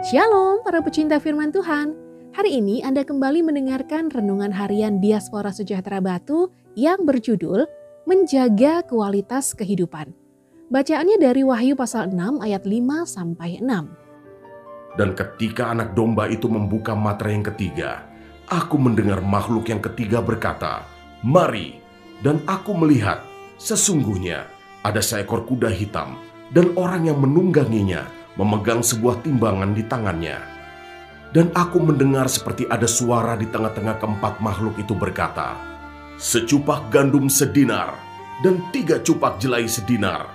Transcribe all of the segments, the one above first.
Shalom para pecinta firman Tuhan. Hari ini Anda kembali mendengarkan renungan harian Diaspora Sejahtera Batu yang berjudul Menjaga Kualitas Kehidupan. Bacaannya dari Wahyu pasal 6 ayat 5 sampai 6. Dan ketika anak domba itu membuka matra yang ketiga, aku mendengar makhluk yang ketiga berkata, Mari, dan aku melihat, sesungguhnya ada seekor kuda hitam, dan orang yang menungganginya memegang sebuah timbangan di tangannya. Dan aku mendengar seperti ada suara di tengah-tengah keempat makhluk itu berkata, Secupak gandum sedinar dan tiga cupak jelai sedinar,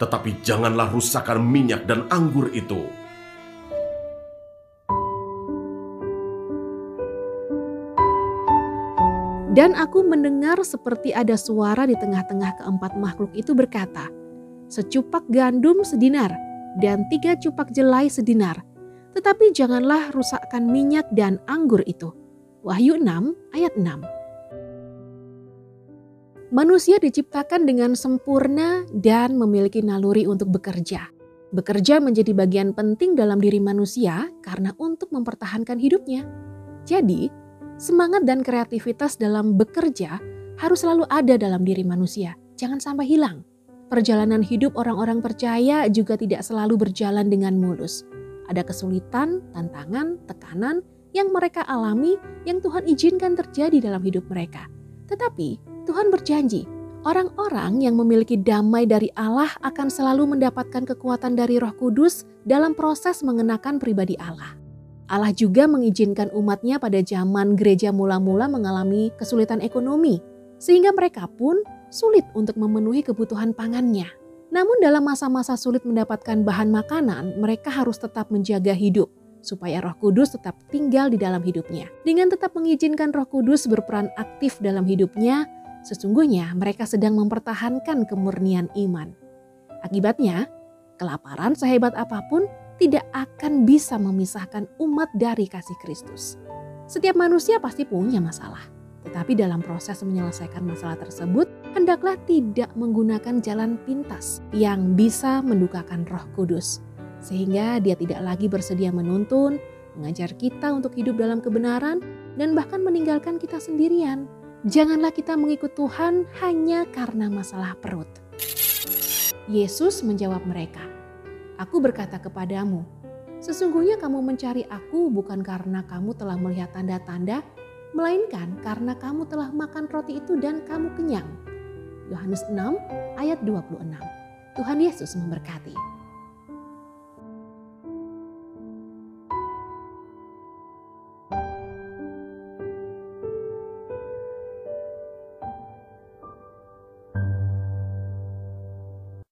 tetapi janganlah rusakkan minyak dan anggur itu. Dan aku mendengar seperti ada suara di tengah-tengah keempat makhluk itu berkata, Secupak gandum sedinar dan tiga cupak jelai sedinar. Tetapi janganlah rusakkan minyak dan anggur itu. Wahyu 6 ayat 6. Manusia diciptakan dengan sempurna dan memiliki naluri untuk bekerja. Bekerja menjadi bagian penting dalam diri manusia karena untuk mempertahankan hidupnya. Jadi, semangat dan kreativitas dalam bekerja harus selalu ada dalam diri manusia. Jangan sampai hilang. Perjalanan hidup orang-orang percaya juga tidak selalu berjalan dengan mulus. Ada kesulitan, tantangan, tekanan yang mereka alami yang Tuhan izinkan terjadi dalam hidup mereka. Tetapi Tuhan berjanji, orang-orang yang memiliki damai dari Allah akan selalu mendapatkan kekuatan dari Roh Kudus dalam proses mengenakan pribadi Allah. Allah juga mengizinkan umatnya pada zaman gereja mula-mula mengalami kesulitan ekonomi, sehingga mereka pun sulit untuk memenuhi kebutuhan pangannya. Namun dalam masa-masa sulit mendapatkan bahan makanan, mereka harus tetap menjaga hidup supaya Roh Kudus tetap tinggal di dalam hidupnya. Dengan tetap mengizinkan Roh Kudus berperan aktif dalam hidupnya, sesungguhnya mereka sedang mempertahankan kemurnian iman. Akibatnya, kelaparan sehebat apa pun tidak akan bisa memisahkan umat dari kasih Kristus. Setiap manusia pasti punya masalah, tetapi dalam proses menyelesaikan masalah tersebut, hendaklah tidak menggunakan jalan pintas yang bisa mendukakan Roh Kudus, sehingga Dia tidak lagi bersedia menuntun, mengajar kita untuk hidup dalam kebenaran, dan bahkan meninggalkan kita sendirian. Janganlah kita mengikut Tuhan hanya karena masalah perut. Yesus menjawab mereka, "Aku berkata kepadamu, sesungguhnya kamu mencari Aku bukan karena kamu telah melihat tanda-tanda, melainkan karena kamu telah makan roti itu dan kamu kenyang." Yohanes 6 ayat 26. Tuhan Yesus memberkati.